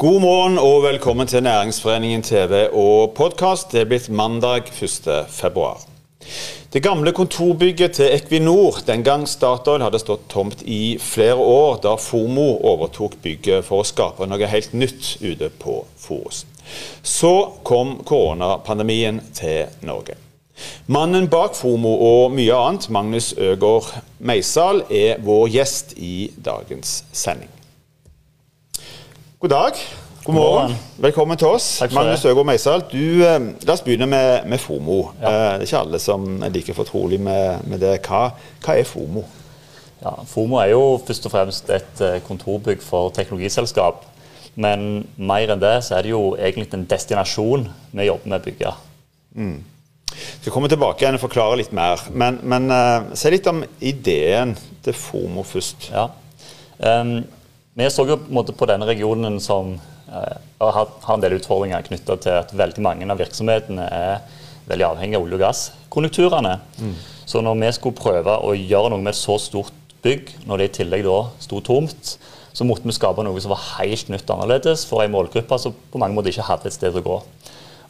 God morgen og velkommen til Næringsforeningen TV og podkast. Det er blitt mandag 1. februar. Det gamle kontorbygget til Equinor, den gang Statoil hadde stått tomt i flere år, da Fomo overtok bygget for å skape noe helt nytt ute på Forus. Så kom koronapandemien til Norge. Mannen bak Fomo og mye annet, Magnus Øgård Meisal, er vår gjest i dagens sending. God dag. God morgen. Velkommen til oss. Magnus Øgaard Meisal, du, eh, la oss begynne med, med FOMO. Ja. Eh, det er ikke alle som er like fortrolig med, med det. Hva, hva, er FOMO? Ja, FOMO er jo først og fremst et eh, kontorbygg for teknologiselskap. Men mer enn det så er det jo egentlig en destinasjon vi jobber med å bygge. Mm. Skal komme tilbake igjen og forklare litt mer. Men, men uh, si litt om ideen til FOMO først. Ja. Um, vi så jo på, denne regionen som Eh, har, en del utfordringer knytta til at veldig mange av virksomhetene er veldig avhengig av olje- og gasskonjunkturene. Mm. Så når vi skulle prøve å gjøre noe med et så stort bygg, når det i tillegg da sto tomt, så måtte vi skape noe som var helt nytt og annerledes for en målgruppe som på mange måter ikke hadde et sted å gå.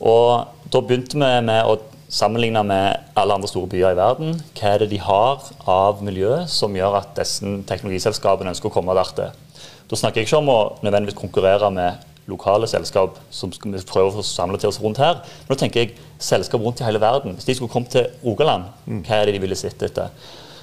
Og Da begynte vi med å sammenligne med alle andre store byer i verden. Hva er det de har av miljø som gjør at disse teknologiselskapene ønsker å komme der til. Da snakker jeg ikke om å nødvendigvis konkurrere med lokale selskap som vi prøver å samle til oss rundt her. Men da tenker jeg selskap rundt i hele verden. Hvis de skulle kommet til Rogaland, mm. hva er det de ville sett etter?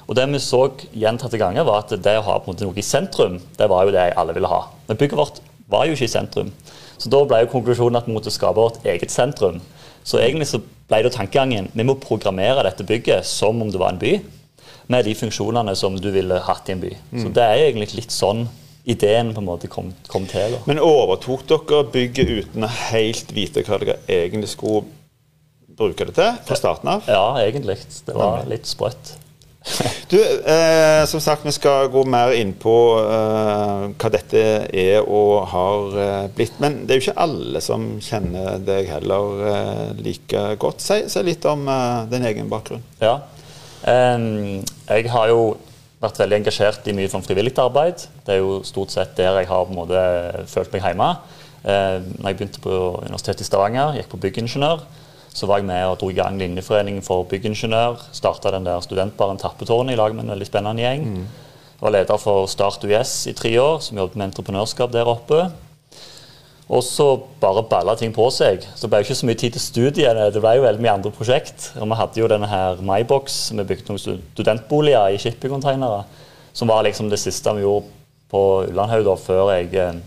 Og Det vi så gjentatte ganger, var at det å ha på en måte noe i sentrum, det var jo det alle ville ha. Men bygget vårt var jo ikke i sentrum. Så da ble jo konklusjonen at vi måtte skape vårt eget sentrum. Så egentlig så ble det tankegangen vi må programmere dette bygget som om det var en by, med de funksjonene som du ville hatt i en by. Mm. Så det er egentlig litt sånn ideen på en måte kom, kom til. Da. Men overtok dere bygget uten å helt vite hva dere egentlig skulle bruke det til fra starten av? Ja, egentlig. Det var litt sprøtt. du, eh, som sagt, vi skal gå mer inn på eh, hva dette er og har eh, blitt. Men det er jo ikke alle som kjenner deg heller eh, like godt. Si, si litt om eh, din egen bakgrunn. Ja. jeg har jo vært veldig engasjert i mye sånn frivillig arbeid. Det er jo stort sett der jeg har på en måte følt meg hjemme. Eh, når jeg begynte på Universitetet i Stavanger, gikk på byggingeniør, så var jeg med og dro i gang Linjeforeningen for byggingeniør. Starta den der studentbaren Tappetårnet i lag med en veldig spennende gjeng. Mm. Jeg var leder for Start US i tre år, som jobbet med entreprenørskap der oppe. Og så bare balla ting på seg. Så det ble jo ikke så mye tid til studiene. Det ble jo veldig mye andre prosjekt. Og vi hadde jo denne her MyBox, vi bygde noen studentboliger i shippingcontainere. Som var liksom det siste vi gjorde på Ullandhaug før jeg eh,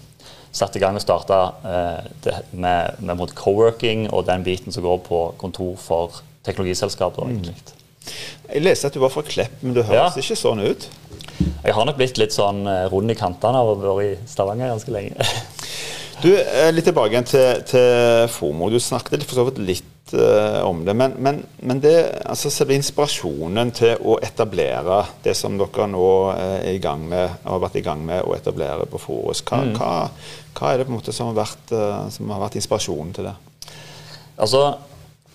satte i gang og starta eh, med, med co-working og den biten som går på kontor for teknologiselskaper. Mm. Jeg leste at du var fra Klepp, men du høres ja. ikke sånn ut? Jeg har nok blitt litt sånn eh, rund i kantene av å være i Stavanger ganske lenge. Du, eh, Litt tilbake igjen til, til FOMO. Du snakket for så vidt litt uh, om det. Men, men, men det, altså selve inspirasjonen til å etablere det som dere nå eh, er i gang med, har vært i gang med å etablere på Forus, hva, mm. hva, hva, er det på en måte som har vært, uh, som har vært inspirasjonen til det? Altså,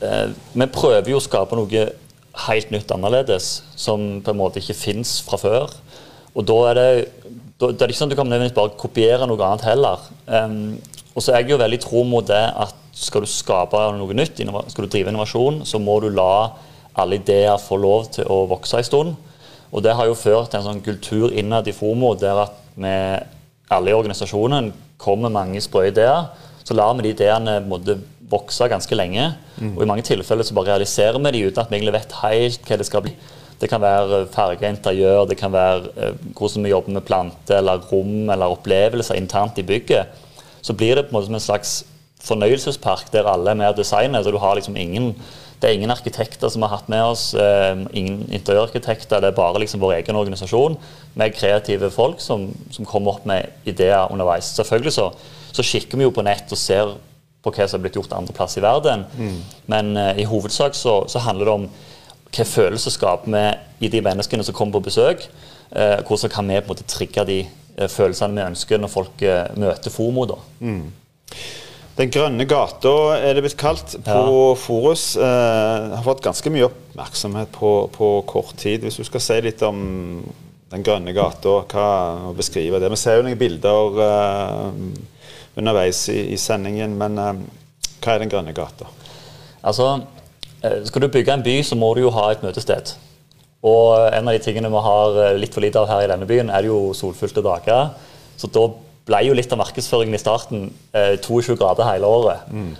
uh, Vi prøver jo å skape noe helt nytt annerledes, som på en måte ikke fins fra før. Og da er det da, det er ikke sånn at du kan nødvendigvis bare kopiere noe annet heller. Um, og så er jeg jo veldig tro mot det at skal du skape noe nytt, skal du drive innovasjon, så må du la alle ideer få lov til å vokse en stund. Og det har jo ført til en sånn kultur innad i FOMO der at vi alle i organisasjonen kommer med mange sprø ideer. Så lar vi de ideene måtte vokse ganske lenge. Mm. Og i mange tilfeller så bare realiserer vi de uten at vi egentlig vet helt hva det skal bli. Det kan være fargeinteriør, det kan være eh, hvordan vi jobber med planter eller rom eller opplevelser internt i bygget. Så blir det på en måte som en slags fornøyelsespark der alle er med og designer. så du har liksom ingen det er ingen arkitekter som har hatt med oss, eh, ingen interiørarkitekter. Det er bare liksom vår egen organisasjon med kreative folk som, som kommer opp med ideer underveis. Selvfølgelig så, så, kikker vi jo på nett og ser på hva som har blitt gjort andre plasser i verden. Mm. Men uh, i hovedsak så, så handler det om hva følelser skaper vi i de menneskene som kommer på besøk? Eh, hvordan kan vi på en måte trigge de eh, følelsene vi ønsker når folk eh, møter FOMO? da? Mm. Den grønne gata er det blitt kalt på ja. Forus. Eh, har fått ganske mye oppmerksomhet på, på, kort tid. Hvis du skal si litt om den grønne gata, hva beskriver det? Vi ser jo noen bilder eh, underveis i, i sendingen. Men eh, hva er Den grønne gata? Altså, Skal du bygge en by, så må du jo ha et møtested. Og en av de tingene vi har eh, litt for lite av her i denne byen, er jo solfylte dager. Så da ble jo litt av markedsføringen i starten eh, 22 grader hele året. Mm.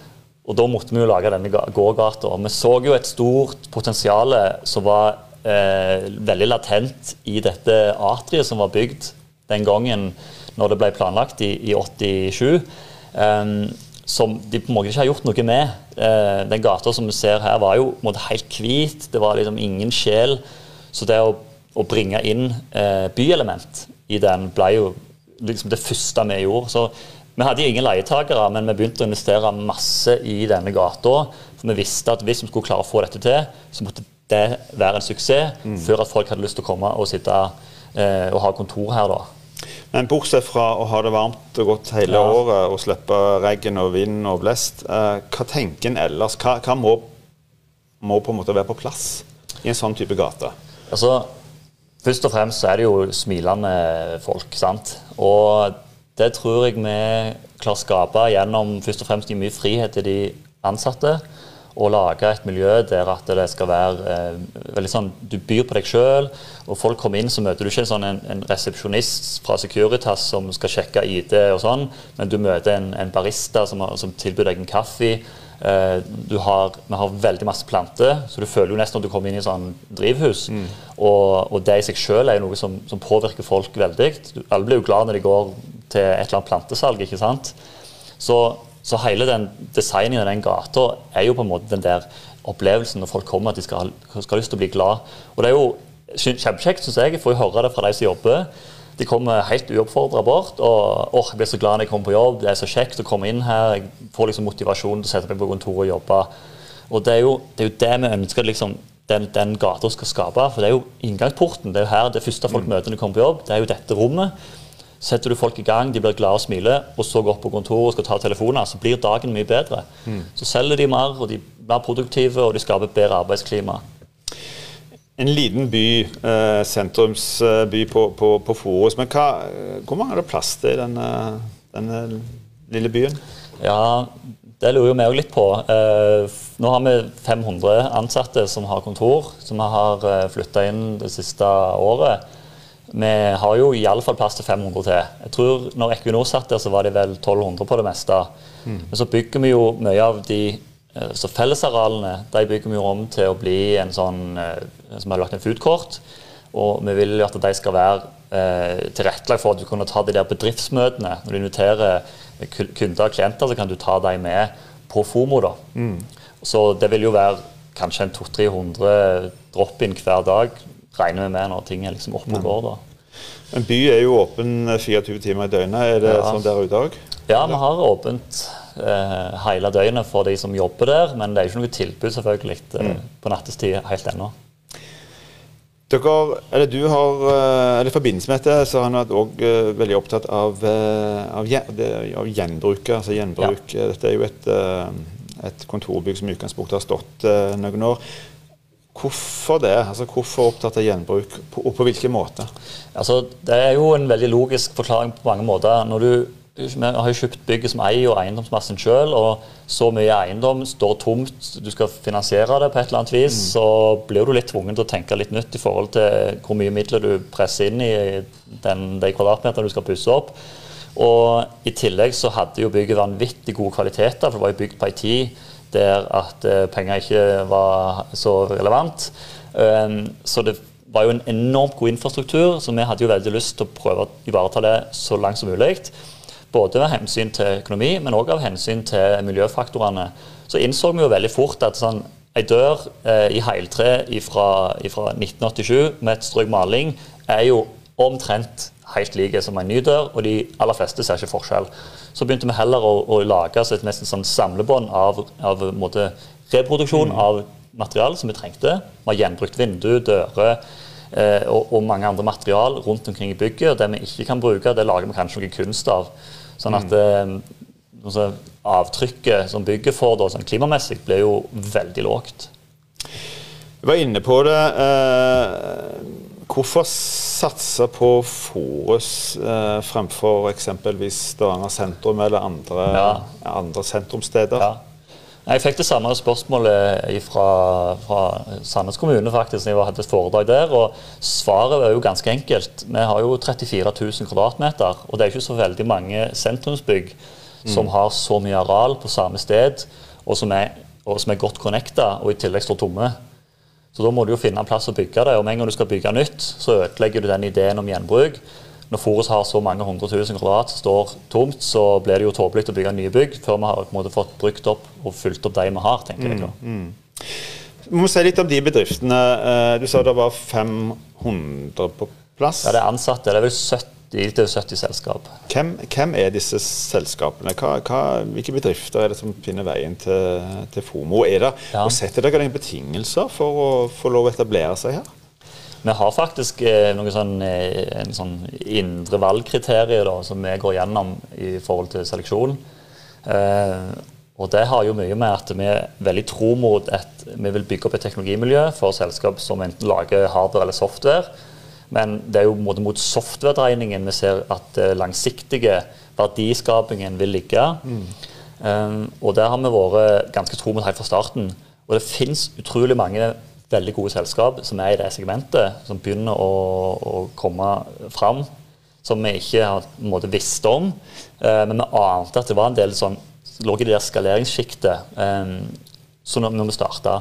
Og da måtte vi jo lage denne gågata. Vi så jo et stort potensial som var eh, veldig latent i dette atriet som var bygd den gangen når det ble planlagt i, i 87. Um, som de på en måte ikke har gjort noe med. Eh, den gata som vi ser her, var jo på en måte helt hvit. Det var liksom ingen sjel. Så det å, å bringe inn eh, byelement i den ble jo liksom det første vi gjorde. Så vi hadde ingen leietakere, men vi begynte å investere masse i denne gata. For vi visste at hvis vi skulle klare å få dette til, så måtte det være en suksess mm. før at folk hadde lyst til å komme og sitte eh, og ha kontor her. da. Men bortsett fra å ha det varmt og godt hele ja. året og slippe regn og vind og blest, eh, hva tenker en ellers? Hva, hva må, må, på en måte være på plass i en sånn type gate? Altså, Først og fremst så er det jo smilende folk. sant? Og det tror jeg vi klarer å skape gjennom først og fremst mye frihet til de ansatte og lage et miljø der at det skal være eh, veldig sånn, Du byr på deg sjøl, og folk kommer inn, så møter du ikke en, sånn en, en, resepsjonist fra Securitas som skal sjekke ID og sånn, men du møter en, en barista som, som, tilbyr deg en kaffe. Eh, har, vi har veldig masse planter, så du føler jo nesten at du kommer inn i sånn drivhus. Mm. Og, og, det i seg sjøl er jo noe som, som, påvirker folk veldig. Alle blir jo glad når de går til et eller annet plantesalg, ikke sant. Så så hele den designen av den gata er jo på en måte den der opplevelsen når folk kommer, at de skal, skal ha lyst til å bli glad. Og det er jo kjempekjekt, syns jeg. Jeg får jo høre det fra de som jobber. De kommer helt uoppfordra bort. og åh, 'Jeg blir så glad når jeg kommer på jobb. Det er så kjekt å komme inn her.' Jeg får liksom motivasjon til å sette meg på kontoret og jobbe. Og Det er jo det, er jo det vi ønsker liksom, den, den gata skal skape. For det er jo inngangsporten. Det er jo her det første folk mm. møter når de kommer på jobb. Det er jo dette rommet. Setter du folk i gang, de blir glade og smiler, og så går opp på kontoret og skal ta telefoner, så blir dagen mye bedre. Mm. Så selger de mer, og de er mer produktive, og de skaper bedre arbeidsklima. En liten by, eh, sentrumsby på, på, på Forus. Men hva, hvor mange er det plass til i denne, denne, lille byen? Ja, det lurer jo vi òg litt på. Eh, nå har vi 500 ansatte som har kontor, som vi har eh, flytta inn det siste året. Vi har jo iallfall plass til 500 til. Jeg tror når Equinor satt der, så var det vel 1200 på det meste. Mm. Men så bygger vi jo mye av de eh, så Fellesarealene de bygger vi jo om til å bli en sånn eh, som har lagt en foodcourt. Og vi vil jo at de skal være eh, tilrettelagt for at du kan ta de der bedriftsmøtene. Når du inviterer kunder og klienter, så kan du ta dem med på FOMO. da. Mm. Så det vil jo være kanskje en 200-300 drop-in hver dag regner vi med når ting er liksom oppe og går. da. En by er jo åpen 24 timer i døgnet. Er det ja. sånn der ute òg? Ja, vi har åpent eh, hele døgnet for de som jobber der. Men det er jo ikke noe tilbud selvfølgelig eh, mm. på nattestid helt ennå. Dere, eller du har, eh, eller I forbindelse med dette så har han vært også, uh, veldig opptatt av, uh, av, av gjenbruk. Altså gjenbruk. Ja. Dette er jo et, uh, et kontorbygg som i utgangspunktet har stått noen år. Hvorfor det? Altså, hvorfor opptatt av gjenbruk, og på hvilken måte? Altså, det er jo en veldig logisk forklaring på mange måter. Når du, vi har jo kjøpt bygget som eier og eiendomsmassen sjøl, og så mye eiendom står tomt, du skal finansiere det på et eller annet vis, mm. så blir du litt tvungen til å tenke litt nytt i forhold til hvor mye midler du presser inn i den, de kvadratmeterne du skal pusse opp. Og I tillegg så hadde jo bygget vanvittig gode kvaliteter, for det var jo bygd på ei tid der at uh, penger ikke var så relevant. Um, så det var jo en enormt god infrastruktur, så vi hadde jo veldig lyst til å prøve å ivareta det så langt som mulig. Både med hensyn til økonomi, men òg av hensyn til miljøfaktorene. Så innså vi jo veldig fort at sånn, ei dør eh, i heiltre fra 1987 med et strøk maling er jo omtrent helt like som en ny dør, og de aller fleste ser ikke forskjell. Så begynte vi heller å, å lage et nesten sånn samlebånd av, av måte, reproduksjon mm. av materiale som vi trengte. Vi har gjenbrukt vindu, dører eh, og, og, mange andre material rundt omkring i bygget. og Det vi ikke kan bruke, det lager vi kanskje noe kunst av. Sånn at mm. eh, altså, avtrykket som bygget får da, sånn klimamessig, blir jo veldig lågt. Du var inne på det. Eh hvorfor satse på Forus eh, fremfor eksempelvis Stavanger sentrum eller andre, Ja. andre sentrumssteder? Ja. Jeg fikk det samme spørsmålet fra, fra Sandnes kommune faktisk, når jeg hadde et foredrag der. og Svaret er jo ganske enkelt. Vi har jo 34 000 kvadratmeter. Og det er ikke så veldig mange sentrumsbygg som har så mye areal på samme sted, og som er, og som er godt connecta, og i tillegg står tomme. Så da må du jo finne en plass å bygge det. Og med en gang du skal bygge nytt, så ødelegger du den ideen om gjenbruk. Når Forus har så mange hundre tusen kvadrat som står tomt, så blir det jo tåpelig å bygge nye bygg før vi har måte fått brukt opp og fulgt opp de vi har. tenker jeg da. Vi må si litt om de bedriftene. Eh, Du sa det var 500 på plass. Ja, det er ansatte. Det er vel 70, litt over 70 selskap. Hvem, hvem er disse selskapene? Hva, hva, hvilke bedrifter er det som finner veien til, til FOMO? Er det, Ja. og Setter dere noen betingelser for å få lov å etablere seg her? Vi har faktisk eh, noen sånn, eh, en sånn indre valgkriterier da, som vi går gjennom i forhold til seleksjon. Eh, og det har jo mye med at vi er veldig tro mot at vi vil bygge opp et teknologimiljø for selskap som enten lager hardware eller software. Men det er jo mot, mot software-dreiningen vi ser at uh, langsiktige verdiskapingen vil ligge. Eh, og der har vi vært ganske tro mot helt fra starten. Og det finnes utrolig mange veldig gode selskap som er i det segmentet, som begynner å, å komme fram, som vi ikke har måte visste om. Uh, men vi ante at det var en del sånn lå i det der skaleringssjiktet um, så når, når vi starta.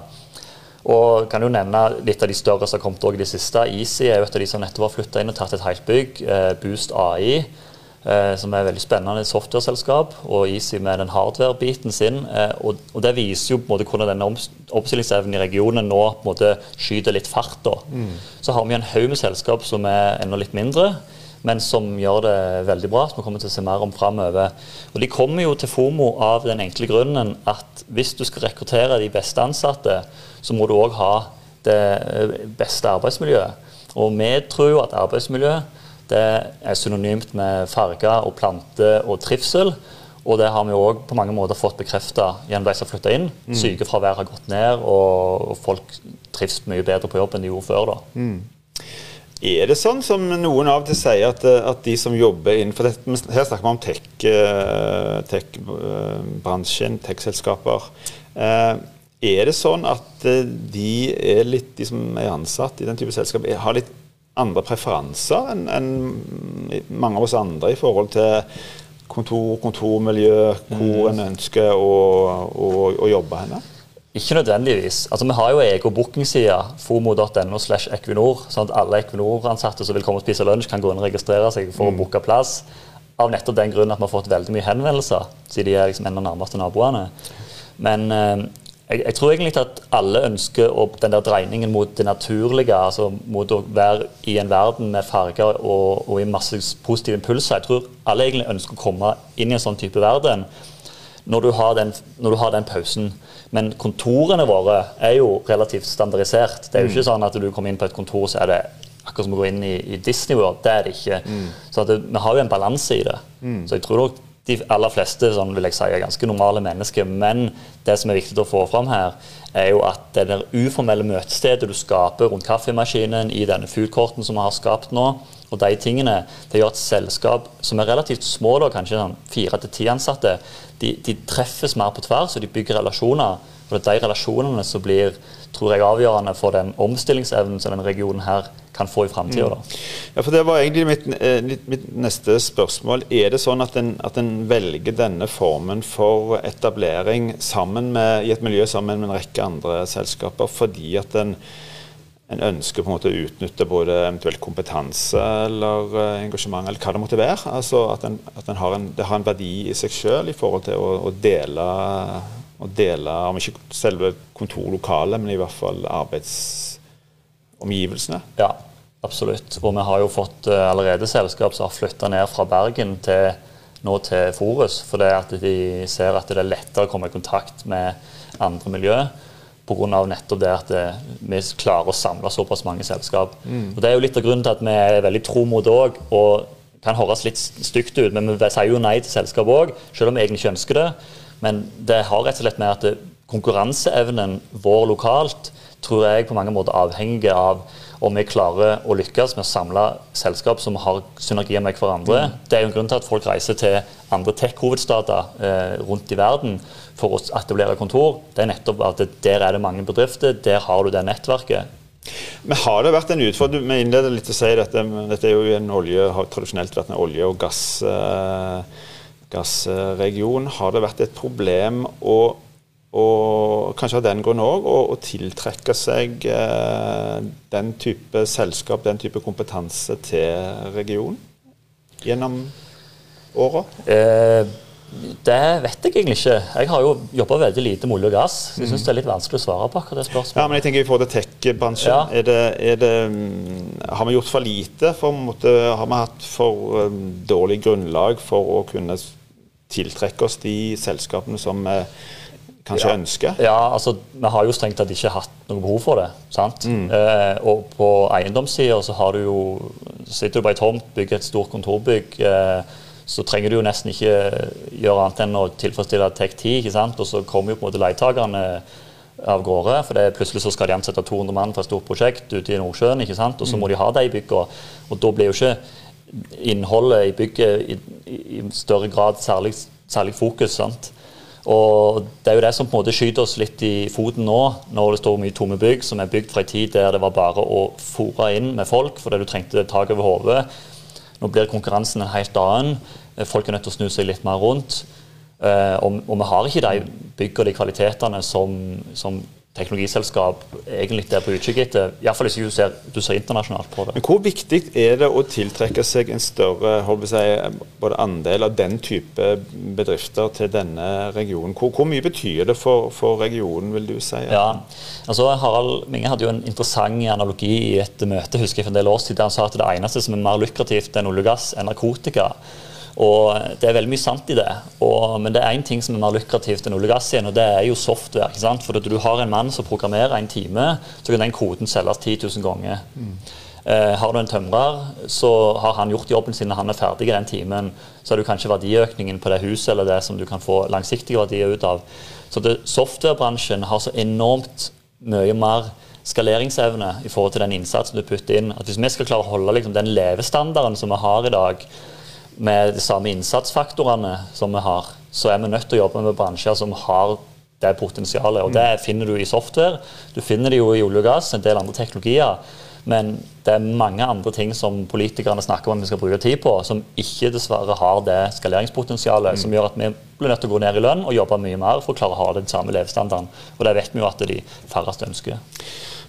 Og kan jo nevne litt av de større som har kommet òg i det siste. Easy er jo et av de som nettopp har flytta inn og tatt et helt bygg. Eh, Boost AI, eh, som er et veldig spennende software-selskap. Og Easy med den hardware-biten sin. Eh, og, det viser jo på en måte hvordan denne oppstillingsevnen omstillingsevnen i regionen nå på en måte skyter litt fart. da. Så har vi en haug med selskap som er enda litt mindre men som gjør det veldig bra, som vi kommer til å se mer om framover. Og de kommer jo til FOMO av den enkle grunnen at hvis du skal rekruttere de beste ansatte, så må du òg ha det eh, beste arbeidsmiljøet. Og vi tror jo at arbeidsmiljø det er synonymt med farger og planter og trivsel. Og det har vi òg på mange måter fått bekrefta gjennom de som har flytta inn. Sykefraværet har gått ned, og, folk trives mye bedre på jobb enn de gjorde før. da. Er det sånn som noen av og til sier, at, eh, at de som jobber innenfor dette Her snakker vi om tech-bransjen, tech-bransjen, tech-selskaper. Eh, Er det sånn at eh, de litt, de som er ansatt i den type selskap, har litt andre preferanser enn en mange av oss andre i forhold til kontor, kontormiljø, hvor en ønsker å, å, å jobbe henne? Ikke nødvendigvis. Altså, Vi har jo egen bookingside, fomo.no slash Equinor, sånn at alle Equinor-ansatte som vil komme og spise lunsj, kan gå inn og registrere seg for å booke plass. Av nettopp den grunn at vi har fått veldig mye henvendelser, siden de er liksom en av de nærmeste naboene. Men eh, jeg, jeg tror egentlig at alle ønsker å, den der dreiningen mot det naturlige, altså mot å være i en verden med farger og, og i masse positive impulser. Jeg tror alle egentlig ønsker å komme inn i en sånn type verden når du har den, når du har den pausen. Men kontorene våre er jo relativt standardisert. Det er jo ikke sånn at du kommer inn på et kontor, så er det akkurat som å gå inn i, i Disney World. Det er det ikke. Så at det, vi har jo en balanse i det. Så jeg tror nok de aller fleste sånn vil jeg si, er ganske normale mennesker. Men det som er viktig å få fram her, er jo at det der uformelle møtestedet du skaper rundt kaffemaskinen, i denne foodcourten som vi har skapt nå, og de tingene, det gjør at selskap som er relativt små, da, kanskje sånn fire til ti ansatte, de, de treffes mer på tvers, og de bygger relasjoner. Og det er de relasjonene som blir tror jeg, avgjørende for den omstillingsevnen som denne regionen her kan få i framtida. Ja, for Det var egentlig mitt, eh, mitt, mitt neste spørsmål. Er det sånn at en, at en velger denne formen for etablering sammen med, i et miljø sammen med en rekke andre selskaper fordi at en, en ønsker på en måte å utnytte både eventuelt kompetanse eller eh, engasjement, eller hva det måtte være? Altså At, en, at har en, det har en verdi i seg sjøl i forhold til å, å dele å dele, om ikke selve kontorlokalet, men i hvert fall arbeidsomgivelsene. Ja, absolutt. Og vi har jo fått eh, allerede selskap som har flytta ned fra Bergen til, nå til Forus, fordi at de ser at det er lettere å komme i kontakt med andre miljø. Pga. nettopp det at eh, vi klarer å samle såpass mange selskap. Og Det er jo litt av grunnen til at vi er veldig tro mot òg. Og kan høres litt stygt ut, men vi sier jo nei til selskap òg, selv om vi egentlig ikke ønsker det. Men det har rett og slett med at konkurranseevnen vår lokalt tror jeg på mange måter avhengige av om vi klarer å lykkes med å samle selskap som har synergier med hverandre. Mm. Det er jo en grunn til at folk reiser til andre tech-hovedstader eh, rundt i verden for å etablere kontor. Det er nettopp at der er det mange bedrifter, der har du det nettverket. Men har det vært en utfordring Vi innleder litt å si dette, dette er jo en olje, har tradisjonelt vært en olje- og gass, eh, gassregion. Har det vært et problem å og kanskje av den grunn òg å, å, tiltrekke seg eh, den type selskap, den type kompetanse til regionen gjennom åra? Eh, det vet jeg egentlig ikke. Jeg har jo jobba veldig lite med olje og gass. Så jeg syns det er litt vanskelig å svare på akkurat det spørsmålet. Ja, men jeg tenker i forhold til tech-bransjen. Ja. Det, mm, har vi gjort for lite? For, måte, har vi hatt for um, dårlig grunnlag for å kunne tiltrekke oss de selskapene som uh, kanskje ja. ønsker? Ja, altså vi har jo strengt tatt ikke hatt noe behov for det. sant? Mm. Eh, og på eiendomssida så har du jo Sitter du på ei tomt, bygger et stort kontorbygg, eh, så trenger du jo nesten ikke gjøre annet enn å tilfredsstille TEK10, ikke sant? og så kommer jo på en måte leietakerne av gårde. For det, plutselig så skal de ansette 200 mann for et stort prosjekt ute i Nordsjøen, ikke sant? og så må mm. de ha de bygga. Og da blir jo ikke innholdet i bygget i, i, i større grad særlig, særlig fokus. sant? Og Det er jo det som på en måte skyter oss litt i foten nå, når det står mye tomme bygg som er bygd fra en tid der det var bare å fòre inn med folk fordi du trengte tak over hodet. Nå blir konkurransen en helt annen. Folk er nødt til å snu seg litt mer rundt. Og, og, vi har ikke de byggene og de kvalitetene som, som teknologiselskap egentlig er på utkikk etter. Iallfall hvis du ser, du ser internasjonalt på det. Men Hvor viktig er det å tiltrekke seg en større si, både andel av den type bedrifter til denne regionen? Hvor, hvor mye betyr det for, for, regionen, vil du si? Ja, altså Harald Minge hadde jo en interessant analogi i et møte husker jeg for en del år siden. Han sa at det eneste som er mer lukrativt enn olje og gass, er narkotika. Og Det er veldig mye sant i det. Og, men det er én ting som er mer lukrativt enn olje og gass igjen, og det er jo software. ikke sant? For du har en mann som programmerer en time, så kan den koden selges 10 000 ganger. Mm. Eh, har du en tømrer, så har han gjort jobben sin når han er ferdig i den timen. Så har du kanskje verdiøkningen på det huset eller det som du kan få langsiktige verdier ut av. Så det, softwarebransjen har så enormt mye mer skaleringsevne i forhold til den innsatsen du putter inn. at Hvis vi skal klare å holde liksom, den levestandarden som vi har i dag, med de samme innsatsfaktorene som vi har, så er vi nødt til å jobbe med bransjer som har det potensialet. Og det finner du i software. Du finner det jo i olje og gass, en del andre teknologier. Men det er mange andre ting som politikerne snakker om at vi skal bruke tid på, som ikke dessverre har det skaleringspotensialet, mm. som gjør at vi blir nødt til å gå ned i lønn og jobbe mye mer for å klare å ha den samme levestandarden. Og det vet vi jo at de færreste ønsker.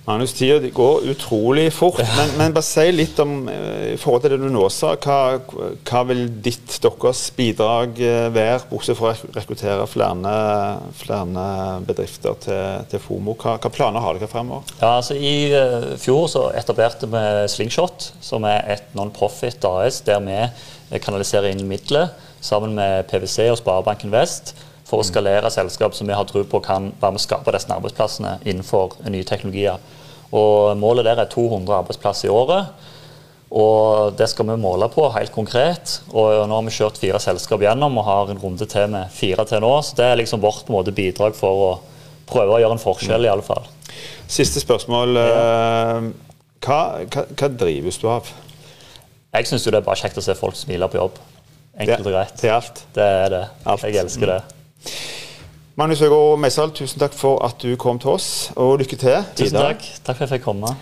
Magnus, tida går utrolig fort. Men, men, bare si litt om eh, i forhold til det du nå sa. Hva, hva vil ditt, deres bidrag eh, være, bortsett fra å rekruttere flere, flere bedrifter til, til FOMO? Hva, hva, planer har dere fremover? Ja, altså I uh, fjor så etablerte vi Slingshot, som er et non-profit AS, der vi kanaliserer inn midler sammen med PwC og Sparebanken Vest for å skalere selskap som vi har tro på kan være med å skape disse arbeidsplassene innenfor nye teknologier. Og Målet der er 200 arbeidsplasser i året. Og Det skal vi måle på helt konkret. Og Nå har vi kjørt fire selskap gjennom og har en runde til med fire til nå. Så det er liksom vårt måte, bidrag for å prøve å gjøre en forskjell, i alle fall. Siste spørsmål. Eh, hva, hva, hva, drives du av? Jeg syns det er bare kjekt å se folk smile på jobb. Enkelt og greit. Alt? Det er det. Alt. Jeg elsker det. Magnus Øgaard Meisal, tusen takk for at du kom til oss, og lykke til. Tusen takk. Takk for at jeg fikk komme.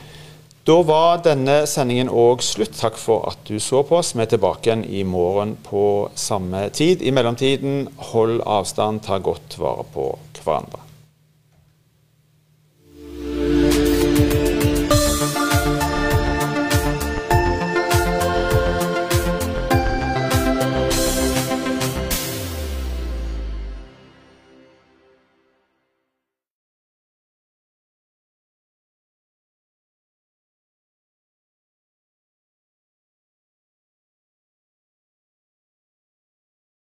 Da var denne sendingen òg slutt. Takk for at du så på oss. Vi er tilbake igjen i morgen på samme tid. I mellomtiden, hold avstand, ta godt vare på hverandre.